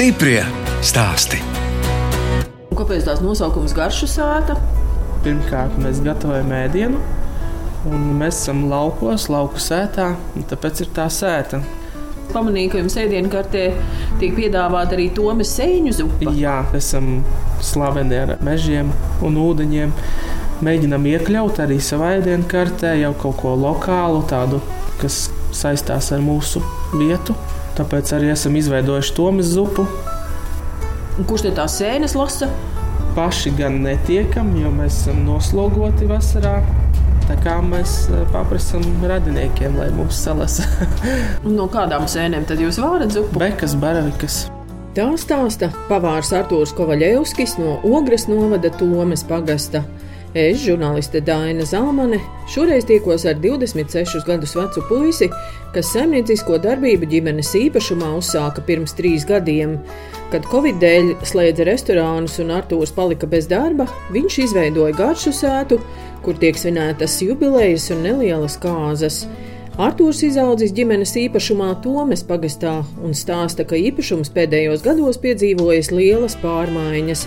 Stiprie stāsti. Kāpēc tās nosaukums garšu sēta? Pirmkārt, mēs gatavojam ēdienu, un mēs esam laukos, lauku sētā, un tāpēc ir tā sēta. Pamanīju, ka jums ēdienu kartē tiek piedāvāta arī tomas sēņu zupa. Jā, esam slaveni ar mežiem un ūdeņiem. Mēģinam iekļaut arī savā ēdienu kartē jau kaut ko lokālu, tādu, kas saistās ar mūsu vietu. Tāpēc arī esam izveidojuši tomas zupu. Un Kurš te tās sēnes lasa? Paši gan netiekam, jo mēs esam noslogoti vasarā. Tā kā mēs eh, paprasām radiniekiem, lai mums salasa Un No kādām sēnēm tad jūs vārat zupu? bekas, baravikas. Tā stāsta pavārs Artūrs Kovaļevskis no Ogres novada Tomas pagasta. Es, žurnāliste Dāna Zalmane, šoreiz tiekos ar 26 gadus vecu puisi, kas saimniecisko darbību ģimenes īpašumā uzsāka pirms trīs gadiem. Kad Covid dēļ slēdza restorānus un Artūrs palika bez darba, viņš izveidoja garšu sētu, kur tiek svinētas jubilejas un nelielas kāzas. Artūrs izaudzis ģimenes īpašumā Tomes pagastā un stāsta, ka īpašums pēdējos gados piedzīvojis lielas pārmaiņas.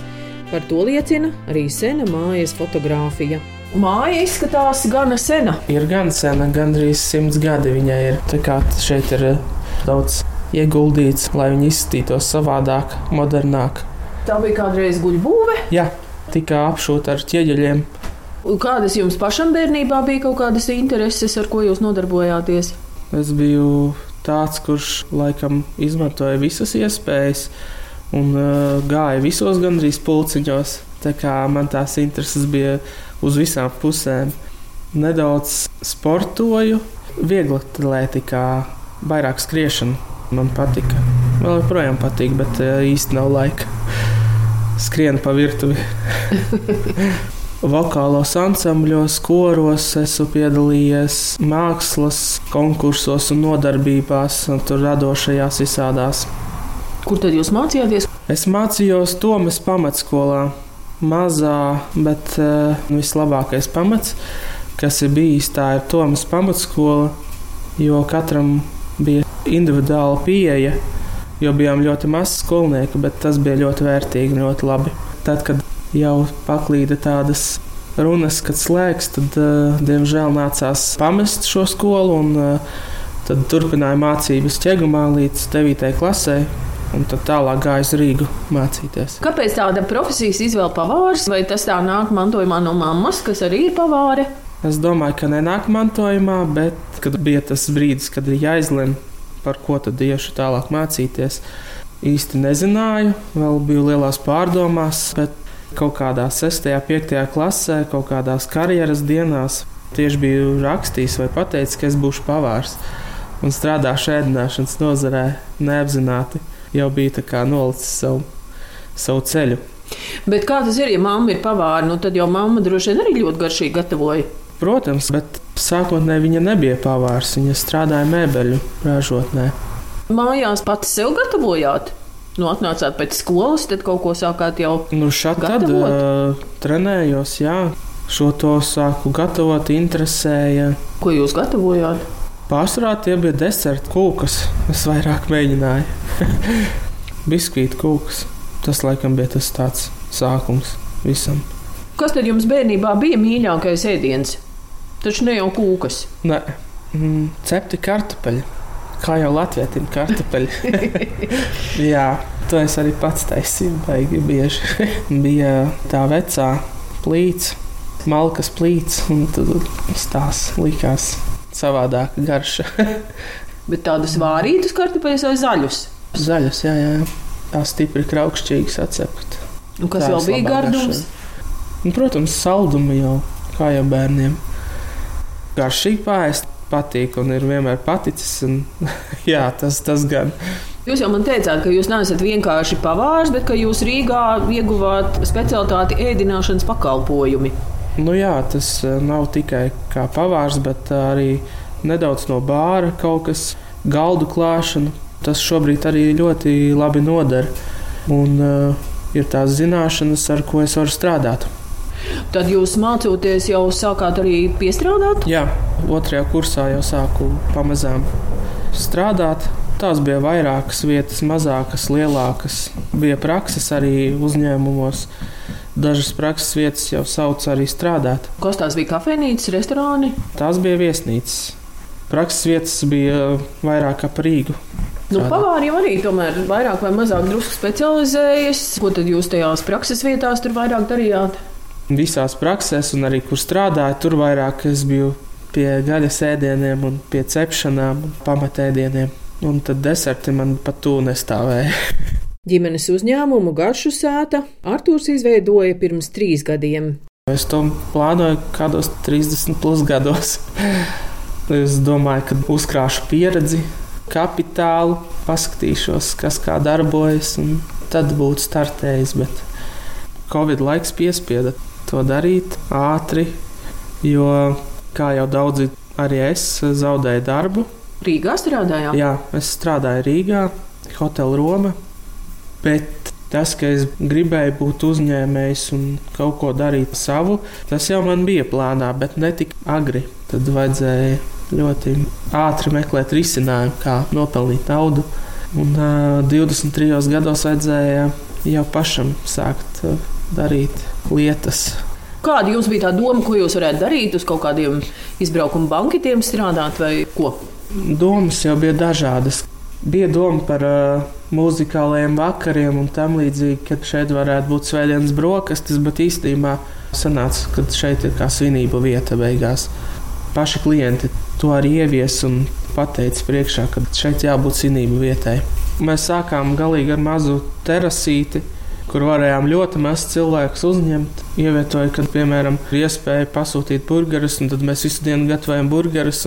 Par to liecina arī sena mājas fotografija. Māja izskatās gana sena. Ir gan sena, gandrīz simts gadi viņai ir. Tā kā šeit ir eh, daudz ieguldīts, lai viņi izskatītos savādāk, modernāk. Tā bija kādreiz guļbūve. Jā, tika apšūta ar ķieģeļiem. Kādas jums pašam bērnībā bija kaut kādas intereses, ar ko jūs nodarbojāties? Es biju tāds, kurš laikam izmantoja visas iespējas un uh, gāja visos gandrīz pulciņos. Tā kā man tās intereses bija uz visām pusēm. Nedaudz sportoju, viegli atlētikā, vairāk skriešana man patika. Vēl joprojām patīk, bet uh, īsti nav laika. Skrienu pa virtuvi. Vokālos ansambļos, koros esmu piedalījies, mākslas konkursos un nodarbībās, un tur radošajās visādās. Kur tad jūs mācījāties? Es mācījos Tomas pamatskolā, mazā, bet uh, vislabākais pamats, kas ir bijis, tā ir Tomas pamatskola, jo katram bija individuāla pieeja, jo bijām ļoti maz skolnieku, bet tas bija ļoti vērtīgi un ļoti labi. Tad, kad jau paklīda tādas runas, kad slēgs, tad, uh, diemžēl, nācās pamest šo skolu un uh, tad turpināja mācības ķegumā līdz 9. klasē. Un tad tālāk gāja uz Rīgu mācīties. Kāpēc tāda profesijas izvēle pavārs? Vai tas tā nāk mantojumā no mammas, kas arī ir pavāre? Es domāju, ka nenāk mantojumā, bet kad bija tas brīdis, kad ir jāizlemj, par ko tad iešu tālāk mācīties, īsti nezināju. Vēl biju lielās pārdomās, bet kaut kādā 6. un 5. klasē, kaut kādās karjeras dienās, tieši biju rakstījis vai pateicis, ka es būšu pavārs un strādāšu ēdināšanas nozarē neapzināti. Jau bija nolicis savu, savu ceļu. Bet kā tas ir, ja mamma ir pavāra, nu tad jau mamma droši vien arī ļoti garšīgi gatavoja. Protams, bet sākotnēji viņa nebija pavārs. Viņa strādāja mēbeļu ražotnē. Mājās pati sev gatavojāt. Nu, atnācāt pēc skolas, tad kaut ko sākāt jau. Nu, šādi tad uh, trenējos, jā. Šo to sāku gatavot, interesēja. Ko jūs gatavojāt? Pārsvarā tie bija deserta kūkas. Es vairāk mēģināju. Biskvītu kūkas. Tas laikam bija tas tāds sākums visam. Kas tad jums bērnībā bija mīļākais ēdiens? Taču ne jau kūkas. Nē, mm, cepti kartupeļi. Kā jau latvietim kartupeļi. Jā, to es arī pats taisīju, baigi bieži. bija tā vecā plīts, malkas plīts, un tad tās likās savādāk garša. Bet tādas vārītas kartupeļus vai zaļus? Zaļas, jā, jā. Tā stipri kraukšķīgas atcept. Un kas Tā vēl bija gardums? Un, protams, saldumi jau, kā jau bērniem. Garšīgi pāriest patīk un ir vienmēr paticis. Un, jā, tas, tas gan. Jūs jau man teicāt, ka jūs neesat vienkārši pavārs, bet ka jūs Rīgā ieguvāt specialitāti ēdināšanas pakalpojumi. Nu, jā, tas eh, nav tikai kā pavārs, bet eh, arī nedaudz no bāra kaut kas, galdu klāšana. Tas šobrīd arī ļoti labi noder. Un uh, ir tās zināšanas, ar ko es varu strādāt. Tad jūs mācoties jau sākāt arī piestrādāt. Jā, otrajā kursā jau sāku pamazām strādāt. Tās bija vairākas vietas, mazākas, lielākas. Bija prakses arī uzņēmumos. Dažas prakses vietas jau sauc arī strādāt. Kas tās bija kafejnīcas, restorāni? Tās bija viesnīcas. Prakses vietas bija vairāk ap Rīgu. Nu, pavāri jau arī tomēr vairāk vai mazāk drusku specializējas. Ko tad jūs tajās prakses vietās tur vairāk darījāt? Visās praksēs, un arī kur strādāju, tur vairāk es biju pie gaļas ēdieniem, un pie cepšanām, pamatēdieniem. Un tad deserti man pat tūlīt nestāvēja. Ģimenes uzņēmumu garšu sēta Arthurs izveidoja pirms trīs gadiem. Es to plānoju kādos 30 plus gados. es domāju, ka uzkrāšu pieredzi, kapitālu, paskatīšos, kas kā darbojas, un tad būtu startējis. Bet Covid laiks piespieda to darīt ātri, jo, kā jau daudzi, arī es zaudēju darbu. Rīgā strādājāt? Jā, es strādāju Rīgā, Hotel Roma. Bet tas, ka es gribēju būt uzņēmējs un kaut ko darīt savu, tas jau man bija plānā, bet ne tik agri. Tad vajadzēja ļoti ātri meklēt risinājumu, kā nopelnīt naudu. Un uh, 23 gados vajadzēja jau pašam sākt uh, darīt lietas. Kāda jums bija tā doma, ko jūs varētu darīt, uz kaut kādiem izbraukuma banketiem strādāt vai ko? Domas jau bija dažādas. Bija doma par uh, muzikālajiem vakariem un tam līdzīgi, ka šeit varētu būt svētdienas brokastis, bet īstenībā sanāca, ka šeit ir kā svinību vieta beigās. Paši klienti to arī ievies un pateica priekšā, ka šeit jābūt svinību vietai. Mēs sākām galīgi ar mazu terasīti, kur varējām ļoti maz cilvēku uzņemt. Ievietoja, kad, piemēram, ir iespēja pasūtīt burgerus, un tad mēs visu dienu gatavojam burgerus.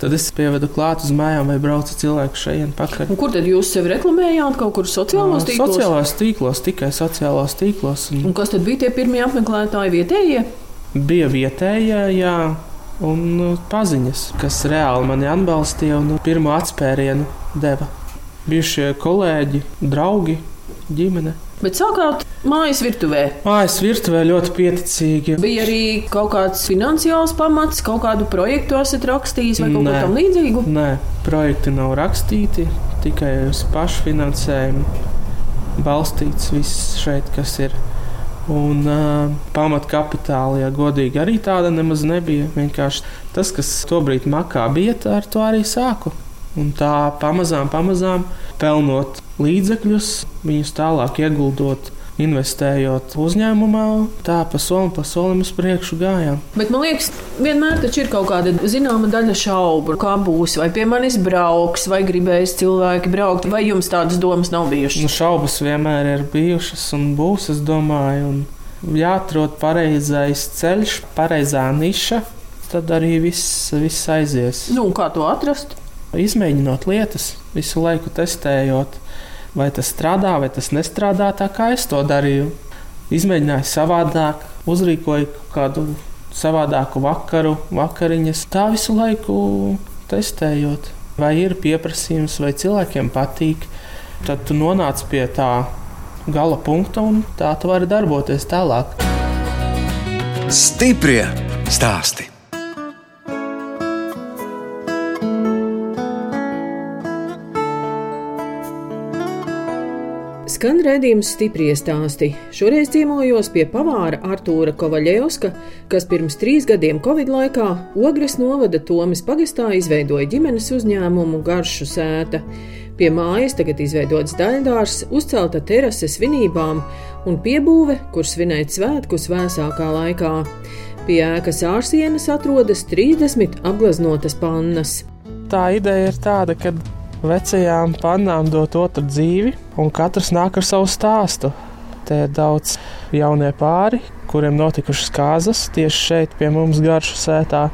Tad es pievedu klāt uz mājām vai braucu cilvēku šeit pakaļ. Un kur tad jūs sevi reklamējāt? Kaut kur sociālajos tīklos? Sociālajos tīklos, tikai sociālajos tīklos. Un... un kas tad bija tie pirmie apmeklētāji vietējie? Bija vietējie, jā. Un nu, paziņas, kas reāli mani atbalstīja un pirmo atspērienu deva. Bijušie kolēģi, draugi, ģimene. Bet sākāt mājas virtuvē. Mājas virtuvē ļoti pieticīgi. Bija arī kaut kāds finansiāls pamats, kaut kādu projektu esat rakstījis vai kaut ko tamlīdzīgu? Nē, projekti nav rakstīti, tikai uz pašfinansējumu balstīts viss šeit, kas ir. Un uh, pamatkapitāla, ja godīgi, arī tāda nemaz nebija. Vienkārši tas, kas tobrīd makā bija, ar to arī sāku. Un tā pamazām, pamazām pelnot līdzekļus, viņus tālāk ieguldot. Investējot uzņēmumā, tā pa solim, pa solim uz priekšu gājām. Bet man liekas, vienmēr ir kaut kāda zināma daļa šaubu, kā būs, vai pie manis brauks, vai gribēs cilvēki braukt, vai jums tādas domas nav bijušas? Nu, šaubas vienmēr ir bijušas un būs, es domāju. Un jāatrod pareizais ceļš, pareizā niša, tad arī viss, viss aizies. Nu, kā to atrast? Izmēģinot lietas, visu laiku testējot vai tas strādā, vai tas nestrādā tā, kā es to darīju. Izmēģināju savādāk, uzrīkoju kādu savādāku vakaru, vakariņas. Tā visu laiku testējot, vai ir pieprasījums, vai cilvēkiem patīk. Tad tu nonāc pie tā gala punkta, un tā tu vari darboties tālāk. Stiprie stāstī! Skan redzējums stipri stāsti. Šoreiz ciemojos pie pavāra Artūra Kovaļevska, kas pirms trīs gadiem Covid laikā Ogres novada Tomas pagastā izveidoja ģimenes uzņēmumu Garšu sēta. Pie mājas tagad izveidots daļdārs, uzcelta terase svinībām un piebūve, kur svinēt svētkus vēsākā laikā. Pie ēkas ārsienas atrodas 30 apgleznotas pannas. Tā ideja ir tāda, ka vecajām pannām dot otru dzīvi, un katrs nāk ar savu stāstu. Te ir daudz jaunie pāri, kuriem notikušas kāzas tieši šeit, pie mums garšu sētā.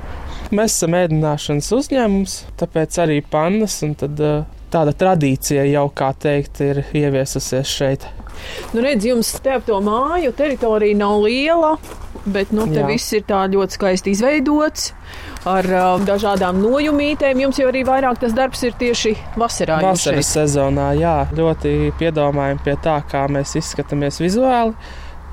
Mēs esam ēdināšanas uzņēmums, tāpēc arī pannas, un tad, eh, tāda tradīcija jau, kā teikt, ir ieviesusies šeit. Nu, redz, jums te ap to māju teritorija nav liela, bet nu, te Jā. viss ir tā ļoti skaisti izveidots ar uh, dažādām nojumītēm. Jums jau arī vairāk tas darbs ir tieši vasarā. Vasaras sezonā, jā, ļoti piedomājam pie tā, kā mēs izskatāmies vizuāli,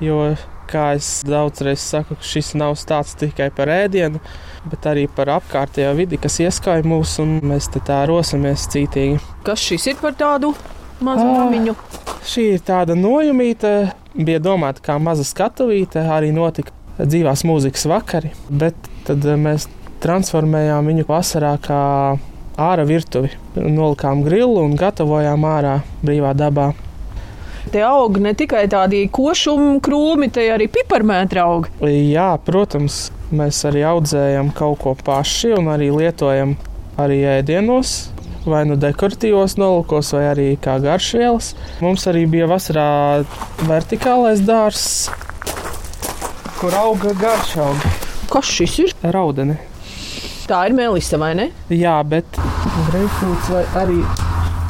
jo Kā es daudzreiz saku, šis nav stāsts tikai par ēdienu, bet arī par apkārtējo vidi, kas ieskauj mūs, un mēs te tā rosamies cītīgi. Kas šis ir par tādu mazu namiņu? Šī ir tāda nojumīta, bija domāta kā maza skatuvīte, arī notika dzīvās mūzikas vakari, bet tad mēs transformējām viņu vasarā kā ārā virtuvi. Nolikām grilu un gatavojām ārā brīvā dabā. Te aug ne tikai tādi košumi, krūmi, te arī piparmētri aug. Jā, protams, mēs arī audzējam kaut ko paši un arī lietojam arī ēdienos. Vai nu dekoratīvos nolūkos, vai arī kā garšvielas. Mums arī bija vasarā vertikālais dārzs, kur auga garšaugi. Kas šis ir? Raudeni. Tā ir melisa, vai ne? Jā, bet greifrūts vai arī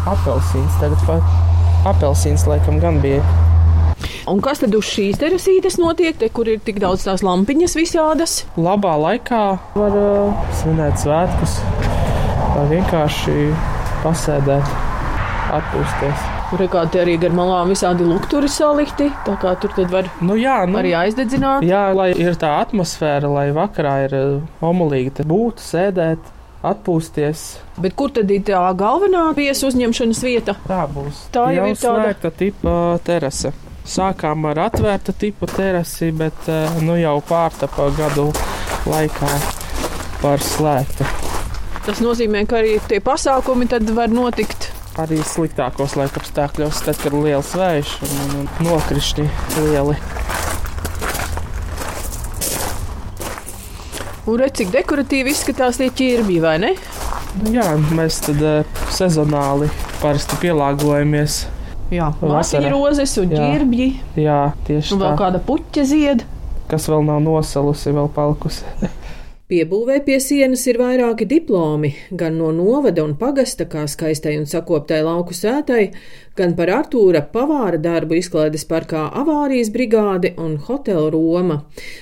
apelsīns. Tagad pat apelsīns laikam gan bija. Un kas tad uz šīs terasītes notiek, te, kur ir tik daudz tās lampiņas visādas? Labā laikā var uh, svinēt svētkus vai vienkārši pasēdēt, atpūsties. Tur ir kādi arī gar malām visādi lukturi salikti, tā kā tur var Nu, jā, nu, arī aizdedzināt. jā, lai ir tā atmosfēra, lai vakarā ir uh, omulīgi būt, sēdēt, atpūsties. Bet kur tad ir tā galvenā viesu uzņemšanas vieta? Tā būs. Tā jau jau ir tāda- slēgta tipa terase. Sākām ar atvērta tipa terasi, bet uh, nu jau pārtapa gadu laikā par slēgtu. Tas nozīmē, ka arī tie pasākumi tad var notikt. Arī sliktākos laikapstākļos, tad, kad ir liels vējš un, un nokrišņi lieli. Un redz, cik dekoratīvi izskatās tie ķirbji, vai ne? Nu, jā, mēs tad uh, sezonāli parasti pielāgojamies. Jā, Vasarā. rozes un Jā. ķirbji. Jā, tieši Un vēl tā. kāda puķa zied. Kas vēl nav nosalusi, vēl palikusi. Piebūvē pie sienas ir vairāki diplomi, gan no novada un pagasta, kā skaistai un sakoptai lauku sētai, gan par Artūra pavāra darbu izklaides parkā avārijas brigāde un hotela Roma,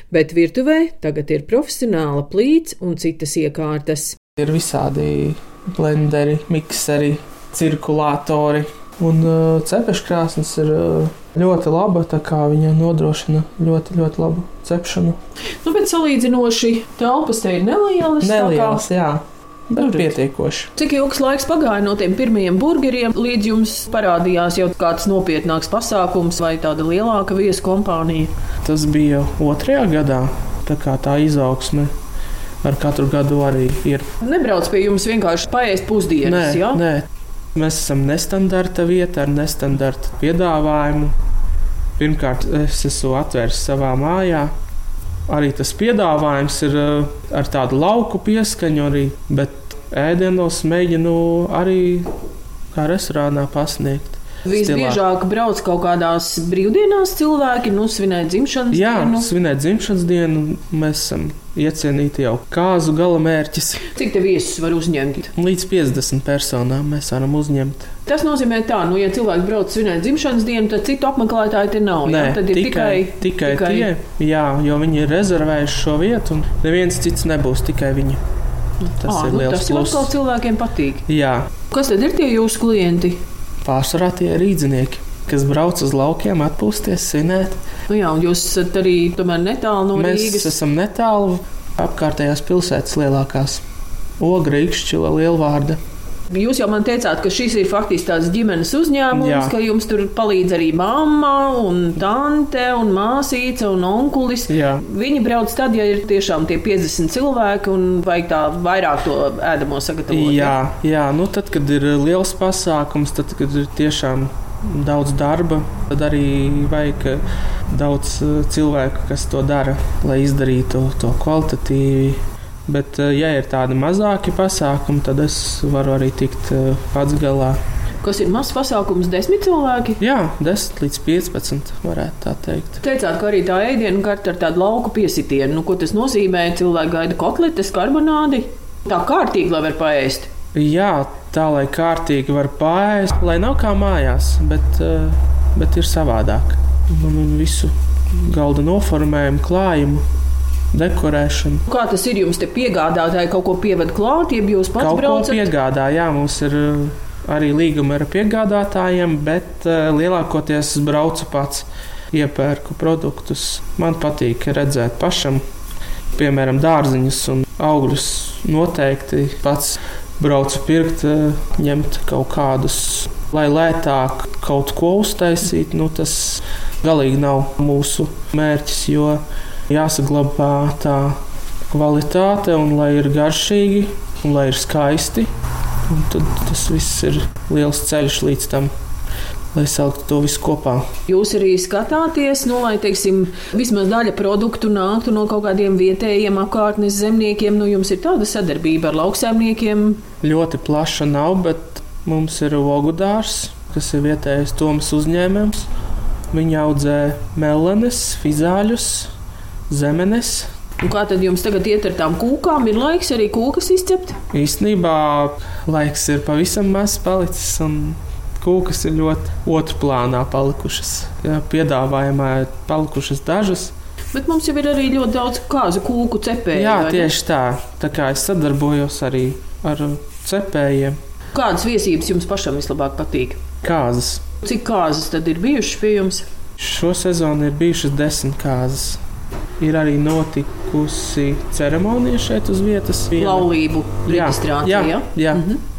bet virtuvē tagad ir profesionāla plīts un citas iekārtas. Ir visādi blenderi, mikseri, cirkulātori. Un uh, cepeškrāsnes ir uh, ļoti laba, viņa nodrošina ļoti, ļoti labu cepšanu. Nu, bet salīdzinoši telpas te ir nelielas. tā kā- Nelielas, jā, bet Nu, redz. pietiekoši. Cik ilgs laiks pagāja no tiem pirmajiem burgeriem, līdz jums parādījās jau kāds nopietnāks pasākums vai tāda lielāka viesu kompānija? Tas bija otrajā gadā, tā kā tā izaugsme ar katru gadu arī ir. Nebrauc pie jums vienkārši paēst pusdienas, Nē, jā? nē, mēs esam nestandarta vieta ar nestandarta piedāvājumu. Pirmkārt, es esmu atvērs savā mājā. Arī tas piedāvājums ir uh, ar tādu lauku pieskaņu, arī, bet ēdienos mēģinu arī kā restorānā pasniegt. Visbiežāk brauc kaut kādās brīvdienās cilvēki, nu, svinēt dzimšanas Jā, dienu. svinēt dzimšanas dienu, mēs esam iecienīti jau kāzu gala mērķis. Cik te viesus var uzņemt? Līdz 50 personām mēs varam uzņemt. Tas nozīmē tā, nu, ja cilvēks brauc svinēt dzimšanas dienu, tad citu apmeklētāju te nav. jā? Tad ir tikai, tikai, tikai tie, jā, jo viņi ir rezervējuši šo vietu, un neviens cits nebūs tikai viņi. Tas Ā, ir nu, liels tas jau pluss. atkal cilvēkiem patīk. Jā, Kas tad ir tie jūsu klienti? pārsvarā tie ir rīznieki, kas brauc uz laukiem, atpūsties, svinēt. Nu, jā, un jūs esat arī netālu no Mēs Rīgas. esam netālu apkārtējās pilsētas lielākās. Ogra, Ikšķila, Lielvārda. Jūs jau man teicāt, ka šis ir faktiski tāds ģimenes uzņēmums, Jā. ka jums tur palīdz arī mamma, un tante, un māsīca un onkulis. Jā. Viņi brauc tad, ja ir tiešām tie 50 cilvēki, un vajag tā vairāk to ēdamo sagatavot. Jā, jā, nu tad, kad ir liels pasākums, tad, kad ir tiešām daudz darba, tad arī vajag eh, daudz eh, cilvēku, kas to dara, lai izdarītu to kvalitatīvi. Bet, eh, ja ir tādi mazāki pasākumi, tad es varu arī tikt pats galā. Kas ir mazs pasākums, desmit cilvēki? Jā, 10 līdz 15 varētu tā teikt. Teicāt, ka arī tā ēdienu karta ar tādu lauku piesitienu. Nu, ko tas nozīmē? Cilvēki gaida kotletes, karbonādi. Tā kārtīgi, lai var paēst. Jā, tā lai kārtīgi var pāriest, lai nav kā mājās, bet, eh, bet ir savādāk. Un, un visu galda noformējumu, klājumu, dekorēšanu. Kā tas ir jums piegādātāji kaut ko pieved klāt, ja jūs pats Kaut ko braucat? piegādā, jā, mums ir eh, arī līguma ar piegādātājiem, bet uh, lielākoties es braucu pats. iepērku produktus. Man patīk redzēt pašam, piemēram, dārziņus un augļus noteikti pats braucu pirkt, eh, ņemt kaut kādus, lai lētāk kaut ko uztaisīt. Nu, tas galīgi nav mūsu mērķis, jo jāsaglabā tā kvalitāte un lai ir garšīgi un lai ir skaisti. Un tad tas viss ir liels ceļš līdz tam lai saliktu to visu kopā. Jūs arī skatāties, nu, lai teiksim, vismaz daļa produktu nāktu no kaut kādiem vietējiem apkārtnes zemniekiem. Nu, jums ir tāda sadarbība ar lauksaimniekiem? Ļoti plaša nav, bet mums ir ogudārs, kas ir vietējais Tomas uzņēmums. Viņi audzē melenes, fizāļus, zemenes. Un kā tad jums tagad iet ar tām kūkām? Ir laiks arī kūkas izcept? Īstenībā laiks ir pavisam maz palicis. Kūkas ir ļoti otrplānā palikušas. Jā, piedāvājumā ir palikušas dažas. Bet mums jau ir arī ļoti daudz kāzu kūku cepēju. Jā, tieši tā. Tā kā es sadarbojos arī ar cepējiem. Kādas viesības jums pašam vislabāk patīk? Kāzas. Cik kāzas tad ir bijušas pie jums? Šo sezonu ir bijušas desmit kāzas. Ir arī notikusi ceremonija šeit uz vietas. Viena. Laulību reģistrācija. Jā, jā, jā. Mhm.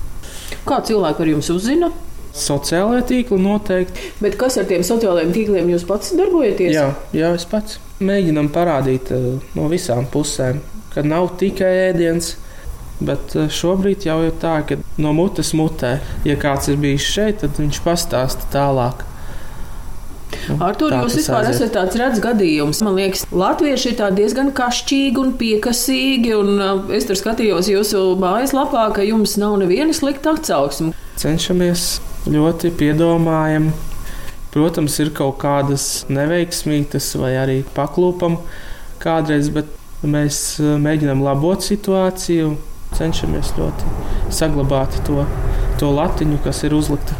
Kā cilvēki par jums uzzina? Sociālajā tīklā noteikti. Bet kas ar tiem sociālajiem tīkliem jūs pats darbojaties? Jā, jā es pats mēģinam parādīt uh, no visām pusēm, ka nav tikai ēdiens. Bet uh, šobrīd jau ir tā, ka no mutes mutē, ja kāds ir bijis šeit, tad viņš pastāsta tālāk. Nu, Artur, tā jūs vispār aiziet. esat tāds redzams gadījums. Man liekas, latvieši ir diezgan kašķīgi un piekasīgi. Un uh, es tur skatījos jūsu mājaslapā, ka jums nav neviena slikta atsauksme. Cenšamies ļoti piedomājam. Protams, ir kaut kādas neveiksmīgas vai arī paklūpam kādreiz, bet mēs uh, mēģinām labot situāciju, cenšamies ļoti saglabāt to, to latiņu, kas ir uzlikta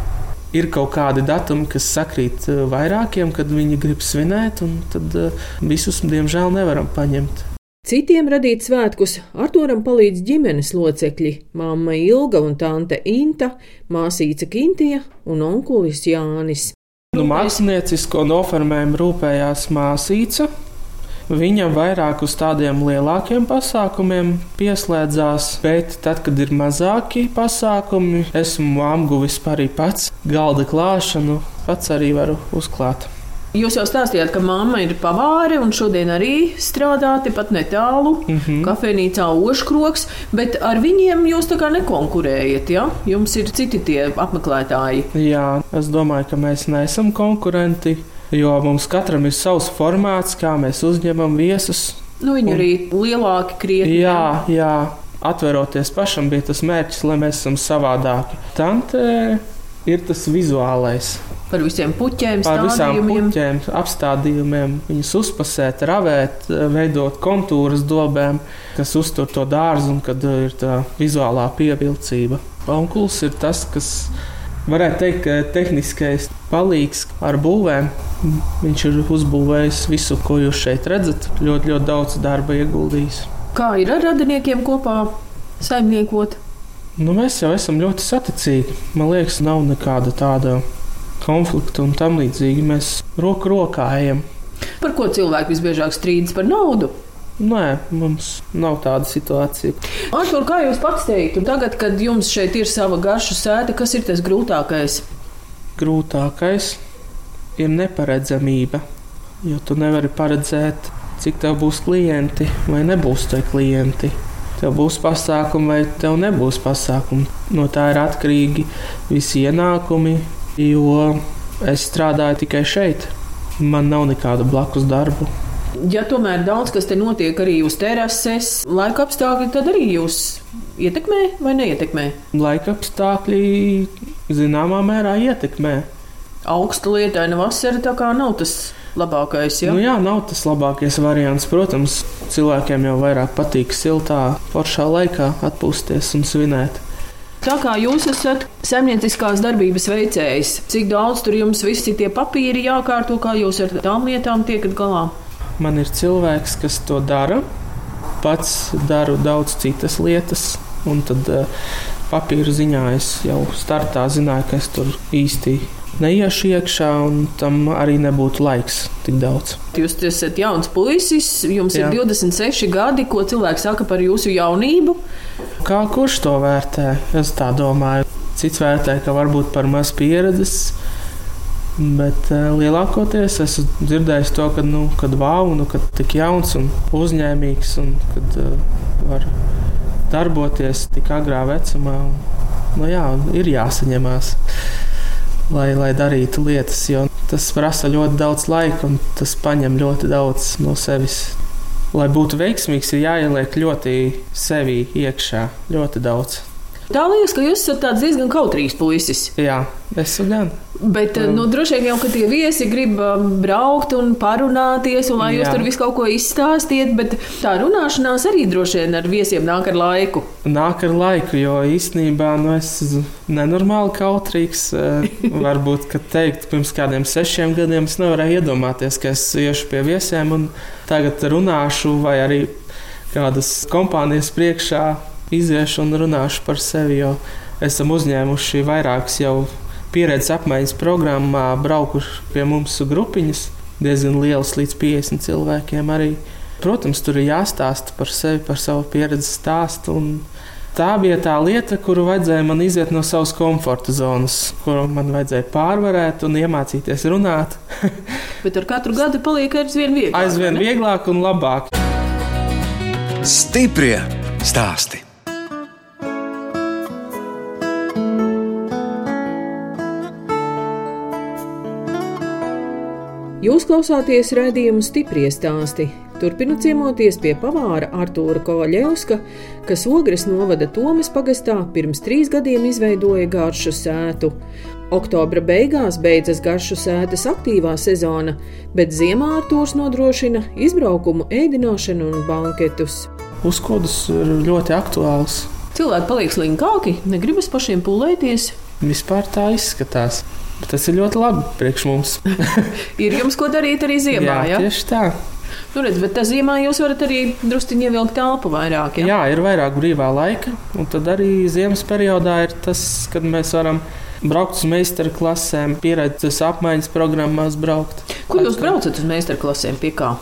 ir kaut kādi datumi, kas sakrīt eh, vairākiem, kad viņi grib svinēt, un tad eh, visus, diemžēl, nevaram paņemt. Citiem radīt svētkus Arturam palīdz ģimenes locekļi - māma Ilga un tante Inta, māsīca Kintija un onkulis Jānis. Nu, māksliniecisko noformējumu rūpējās māsīca, Viņam vairāk uz tādiem lielākiem pasākumiem pieslēdzās, bet tad, kad ir mazāki pasākumi, esmu apguvis arī pats galda klāšanu, pats arī varu uzklāt. Jūs jau stāstījāt, ka mamma ir pavāre un šodien arī strādā tepat netālu mm -hmm. kafejnīcā Oškroks, bet ar viņiem jūs tā kā nekonkurējat, ja? Jums ir citi tie apmeklētāji. Jā, es domāju, ka mēs neesam konkurenti. Jo mums katram ir savs formāts, kā mēs uzņemam viesus. Nu, viņi un, arī lielāki, krietni. Jā, jā, atveroties pašam bija tas mērķis, lai mēs esam savādāki. Tante ir tas vizuālais. Par visiem puķiem, par visām puķiem, apstādījumiem, viņus uzpasēt, ravēt, veidot kontūras dobēm, kas uztur to dārzu un kad ir tā vizuālā pievilcība. Onkulis ir tas, kas varētu teikt, ka tehniskais palīgs ar būvēm. Viņš ir uzbūvējis visu, ko jūs šeit redzat. Ļoti, ļoti daudz darba ieguldījis. Kā ir ar radiniekiem kopā saimniekot? Nu, mēs jau esam ļoti saticīgi. Man liekas, nav nekāda tāda konflikta un tam līdzīgi. Mēs roku rokā ejam. Par ko cilvēki visbiežāk strīdas par naudu? Nē, mums nav tāda situācija. Artur, kā jūs pats teiktu, tagad, kad jums šeit ir sava garša sēde, kas ir tas grūtākais? Grūtākais ir neparedzamība, jo tu nevari paredzēt, cik tev būs klienti vai nebūs tie klienti. Tev būs pasākumi vai tev nebūs pasākumi. No tā ir atkarīgi visi ienākumi, jo es strādāju tikai šeit. Man nav nekāda blakus darba. Ja tomēr daudz kas te notiek arī uz terases, laika apstākļi, tad arī jūs ietekmē vai neietekmē? Laika apstākļi zināmā mērā ietekmē. Augsta lietaina vasara tā kā nav tas labākais. Ja? Nu jā, nav tas labākais variants. Protams, cilvēkiem jau vairāk patīk siltā, foršā laikā atpūsties un svinēt. Tā kā jūs esat saimnieciskās darbības veicējs, cik daudz tur jums visi tie papīri jākārto, kā jūs ar tām lietām tiekat galā? Man ir cilvēks, kas to dara. Pats daru daudz citas lietas, un tad uh, papīra ziņā es jau startā zināju, ka es tur īsti neiešu iekšā, un tam arī nebūtu laiks tik daudz. Jūs esat jauns puisis, jums Jā. ir 26 gadi, ko cilvēki saka par jūsu jaunību. Kā kurš to vērtē? Es tā domāju. Cits vērtē, ka varbūt par maz pieredzes. Bet uh, lielākoties esmu dzirdējis to, ka, nu, kad wow, nu, kad tik jauns un uzņēmīgs un kad uh, var darboties tik agrā vecumā. Un, nu, jā, ir jāsaņemās, lai, lai darītu lietas, jo tas prasa ļoti daudz laika un tas paņem ļoti daudz no sevis. Lai būtu veiksmīgs, ir jāieliek ļoti sevi iekšā, ļoti daudz. Tā liekas, ka jūs esat diezgan kautrīgs puisis. Jā, esmu gan. Bet, mm. nu, droši vien jau, ka tie viesi grib um, braukt un parunāties, un lai jūs Jā. tur visu kaut ko izstāstiet, bet tā runāšanās arī droši vien ar viesiem nāk ar laiku. Nāk ar laiku, jo īstenībā nu, es esmu nenormāli kautrīgs. Eh, Varbūt, ka teikt, pirms kādiem sešiem gadiem es nevarēju iedomāties, ka es iešu pie viesiem un tagad runāšu vai arī kādas kompānijas priekšā iziešu un runāšu par sevi, jo esam uzņēmuši vairākas jau pieredzes apmaiņas programmā, braukuši pie mums grupiņas, diezgan lielas līdz 50 cilvēkiem arī. Protams, tur ir jāstāsta par sevi, par savu pieredzi stāstu. un Tā bija tā lieta, kuru vajadzēja man iziet no savas komforta zonas, kuru man vajadzēja pārvarēt un iemācīties runāt. Bet ar katru gadu paliek aizvien vieglāk. Aizvien vieglāk un labāk. Stiprie stāsti. Jūs klausāties redzējumu stipri stāstī. Turpinot ciemoties pie pavāra Artūra Kovaļevska, kas Ogres novada Tomas pagastā pirms trīs gadiem izveidoja garšu sētu. Oktobra beigās beidzas garšu sētas aktīvā sezona, bet ziemā Artūrs nodrošina izbraukumu, ēdināšanu un banketus. Uzkodas ir ļoti aktuāls. Cilvēki paliek slinkāki, negribas pašiem pūlēties. Vispār tā izskatās. Tas ir ļoti labi priekš mums. Ir jums ko darīt arī ziemā, jā, ja? tieši tā. Nu, redz, bet tā ziemā jūs varat arī druskuļi ievilkt telpu vairāk. Ja? Jā, ir vairāk brīvā laika, un tad arī ziemas periodā ir tas, kad mēs varam braukt uz meistara klasēm, pieredzes apmaiņas programmās braukt. Kur jūs braucat uz meistarklasēm? Pie kā?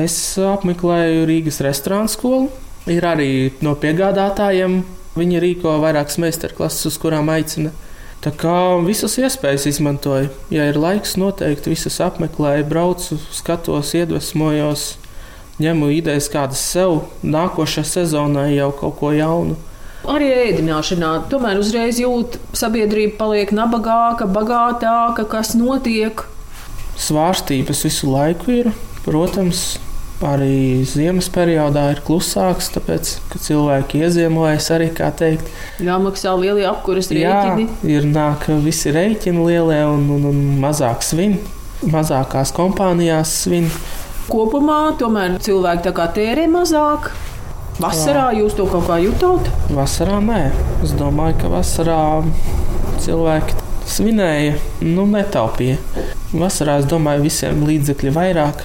Es apmeklēju Rīgas restorānu skolu. Ir arī no piegādātājiem. Viņi rīko vairākas meistarklases, uz kurām aicina. Tā kā visas iespējas izmantoju. Ja ir laiks, noteikti visas apmeklēju, braucu, skatos, iedvesmojos, ņemu idejas kādas sev, nākošā sezonā jau kaut ko jaunu. Arī ēdināšanā. Tomēr uzreiz jūt, ka sabiedrība paliek nabagāka, bagātāka, kas notiek. Svārstības visu laiku ir, protams, arī ziemas periodā ir klusāks, tāpēc, ka cilvēki ieziemojas arī, kā teikt, Jāmaksā lielie apkuras Jā, rēķini. ir nāk visi rēķini lielie un, un, un mazāk svin. Mazākās kompānijās svin. Kopumā tomēr cilvēki tā kā tērē mazāk. Vasarā jūs to kaut kā jutāt? Vasarā nē. Es domāju, ka vasarā cilvēki svinēja, nu, netaupīja. Vasarā es domāju, visiem līdzekļi vairāk.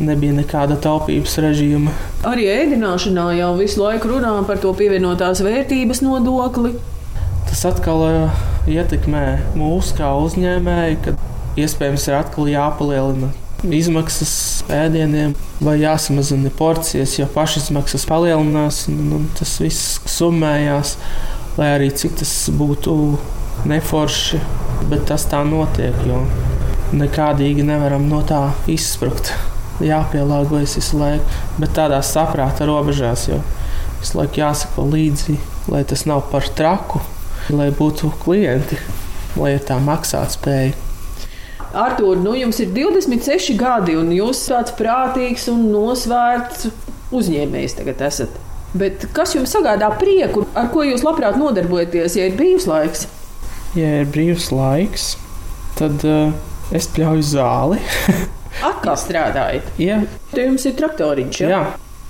Nebija nekāda taupības režīma. Arī ēdināšanā jau visu laiku runā par to pievienotās vērtības nodokli. Tas atkal eh, ietekmē mūsu kā uzņēmēju, kad iespējams ir atkal jāpalielina izmaksas ēdieniem vai jāsamazina porcijas, jo pašizmaksas palielinās un, un tas viss summējās, lai arī cik tas būtu neforši, bet tas tā notiek, jo nekādīgi nevaram no tā izsprukt. Jāpielāgojas visu laiku, bet tādās saprāta robežās, jo visu laiku jāsako līdzi, lai tas nav par traku, lai būtu klienti, lai ir tā maksātspēja. Artur, nu jums ir 26 gadi, un jūs esat tāds prātīgs un nosvērts uzņēmējs tagad esat. Bet kas jums sagādā prieku, ar ko jūs labprāt nodarbojaties, ja ir brīvs laiks? Ja ir brīvs laiks, tad uh, es pļauju zāli. Atkal strādājat. ja, Te jums ir traktoriņš. Ja? jā,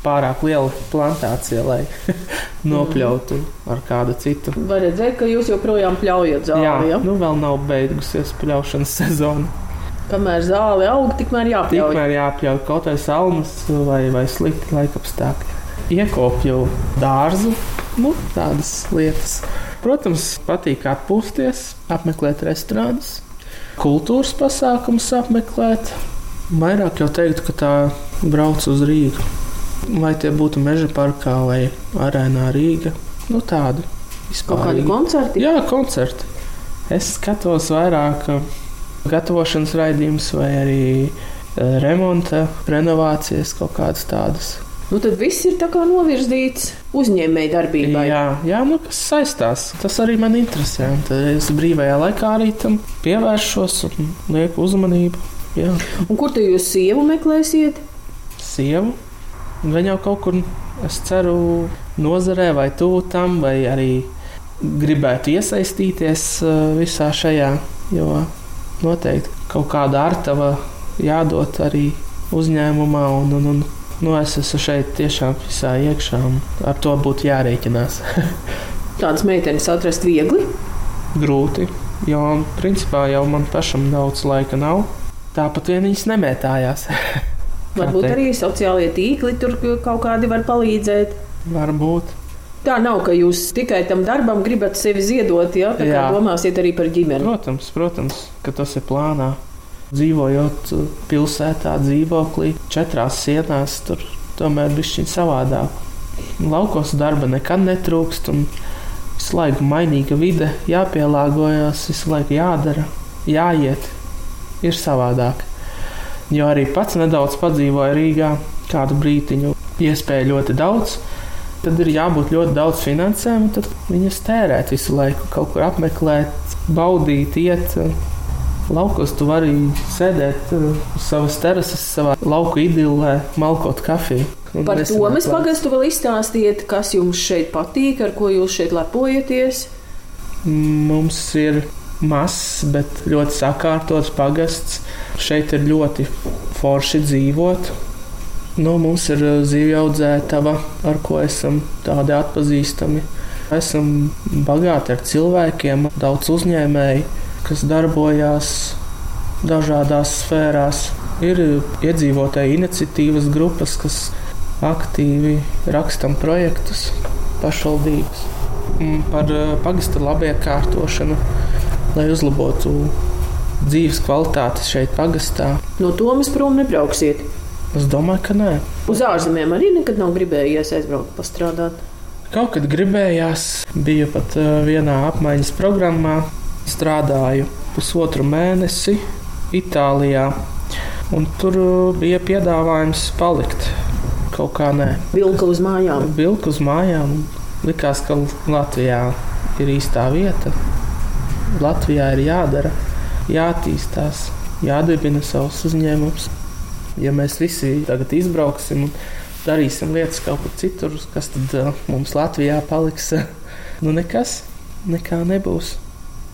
pārāk liela plantācija, lai nopļautu ar kādu citu. Var redzēt, ka jūs joprojām pļaujat zāli. Jā, Ja? nu vēl nav beigusies pļaušanas sezona. Kamēr zāle aug, tikmēr jāpļauj. Tikmēr jāpļauj kaut vai salmas vai, vai slikti laikapstākļi. Iekopju dārzu, nu, tādas lietas. Protams, patīk atpūsties, apmeklēt restorānus, kultūras pasākumus apmeklēt. Vairāk jau teiktu, ka tā brauc uz Rīgu. Vai tie būtu meža parkā vai arēnā Rīga. Nu, tādi Kaut kādi koncerti? Jā, koncerti. Es skatos vairāk gatavošanas raidījumus vai arī remonta, renovācijas kaut kādas tādas. Nu, tad viss ir novirzīts uzņēmēji darbībai. Jā, jā nu, kas saistās. Tas arī man interesē. Tad es brīvajā laikā arī tam pievēršos un lieku uzmanību. Jā. Un kur tu jūs sievu meklēsiet? Sievu. Viņa jau kaut kur, es ceru, nozarē vai tuvu tam, vai arī gribētu iesaistīties visā šajā, jo noteikti kaut kāda artava jādod arī uzņēmumā. Un, un, un, Nu, es esmu šeit tiešām visā iekšā, un ar to būtu jārēķinās. Tādas meitenes atrast viegli? Grūti, jo principā jau man pašam daudz laika nav. Tāpat vien viņas nemētājās. Varbūt arī sociālie tīkli tur kaut kādi var palīdzēt. Varbūt. Tā nav, ka jūs tikai tam darbam gribat sevi ziedot, ja tā kā domāsiet arī par ģimeni. Protams, protams, ka tas ir plānā dzīvojot pilsētā, dzīvoklī, četrās sienās, tur tomēr bija šķiet savādāk. Laukos darba nekad netrūkst, un visu laiku mainīga vide, jāpielāgojas, visu laiku jādara, jāiet, ir savādāk. Jo arī pats nedaudz padzīvoju Rīgā, kādu brīdiņu, iespēju ļoti daudz. Tad ir jābūt ļoti daudz finansēm, un tad viņas tērēt visu laiku, kaut kur apmeklēt, baudīt, iet. Laukos tu vari sēdēt uh, uz savas terases, savā lauku idilē, malkot kafiju. Par to mēs pagastu vēl izstāstiet, kas jums šeit patīk, ar ko jūs šeit lepojaties. Mums ir mazs, bet ļoti sakārtots pagasts. Šeit ir ļoti forši dzīvot. Nu, mums ir uh, zivju audzētava, ar ko esam tādi atpazīstami. Esam bagāti ar cilvēkiem, daudz uzņēmēju kas darbojās dažādās sfērās. Ir iedzīvotāji iniciatīvas grupas, kas aktīvi rakstam projektus pašvaldības par eh, pagasta labiekārtošanu, lai uzlabotu dzīves kvalitāti šeit pagastā. No Tomas prom nebrauksiet. Es domāju, ka nē. Uz ārzemēm arī nekad nav gribējies aizbraukt, pastrādāt. Kaut kad gribējās, biju pat eh, vienā apmaiņas programmā, strādāju pusotru mēnesi Itālijā. Un tur uh, bija piedāvājums palikt. Kaut kā nē. Vilka uz mājām. Vilka uz mājām. Likās, ka Latvijā ir īstā vieta. Latvijā ir jādara, jāattīstās, jādibina savus uzņēmumus. Ja mēs visi tagad izbrauksim un darīsim lietas kaut kur citur, kas tad uh, mums Latvijā paliks? nu, nekas, nekā nebūs.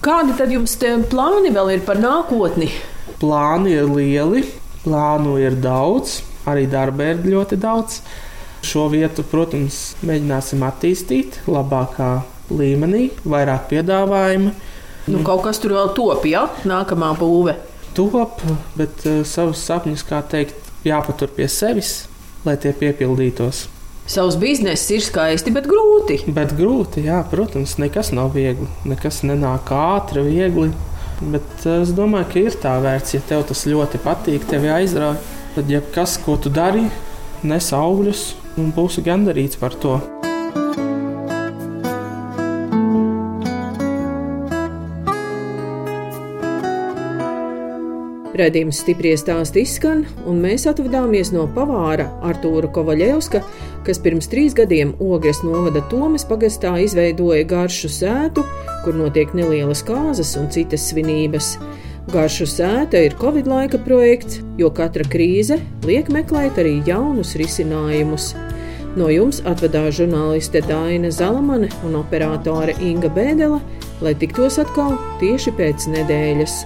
Kādi tad jums plāni vēl ir par nākotni? Plāni ir lieli, plānu ir daudz, arī darba ir ļoti daudz. Šo vietu, protams, mēģināsim attīstīt labākā līmenī, vairāk piedāvājumu. Nu, kaut kas tur vēl top, ja nākamā būve. Top, bet uh, savus sapņus, kā teikt, jāpatur pie sevis, lai tie piepildītos. Savs bizness ir skaisti, bet grūti. Bet grūti, jā, protams, nekas nav viegli. Nekas nenāk ātri, viegli. Bet eh, es domāju, ka ir tā vērts, ja tev tas ļoti patīk, tevi aizrauja. Tad jebkas, ko tu dari, nes augļus un būsi gandarīts par to. Radījums stipri stāsti izskan, un mēs atvadāmies no pavāra Artūra Kovaļevska, kas pirms trīs gadiem Ogres novada Tomas pagastā izveidoja garšu sētu, kur notiek nelielas kāzas un citas svinības. Garšu sēta ir Covid laika projekts, jo katra krīze liek meklēt arī jaunus risinājumus. No jums atvedās žurnāliste Dāna Zalamane un operātore Inga Bēdele, lai tiktos atkal tieši pēc nedēļas.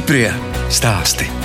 Stiprie stāsti.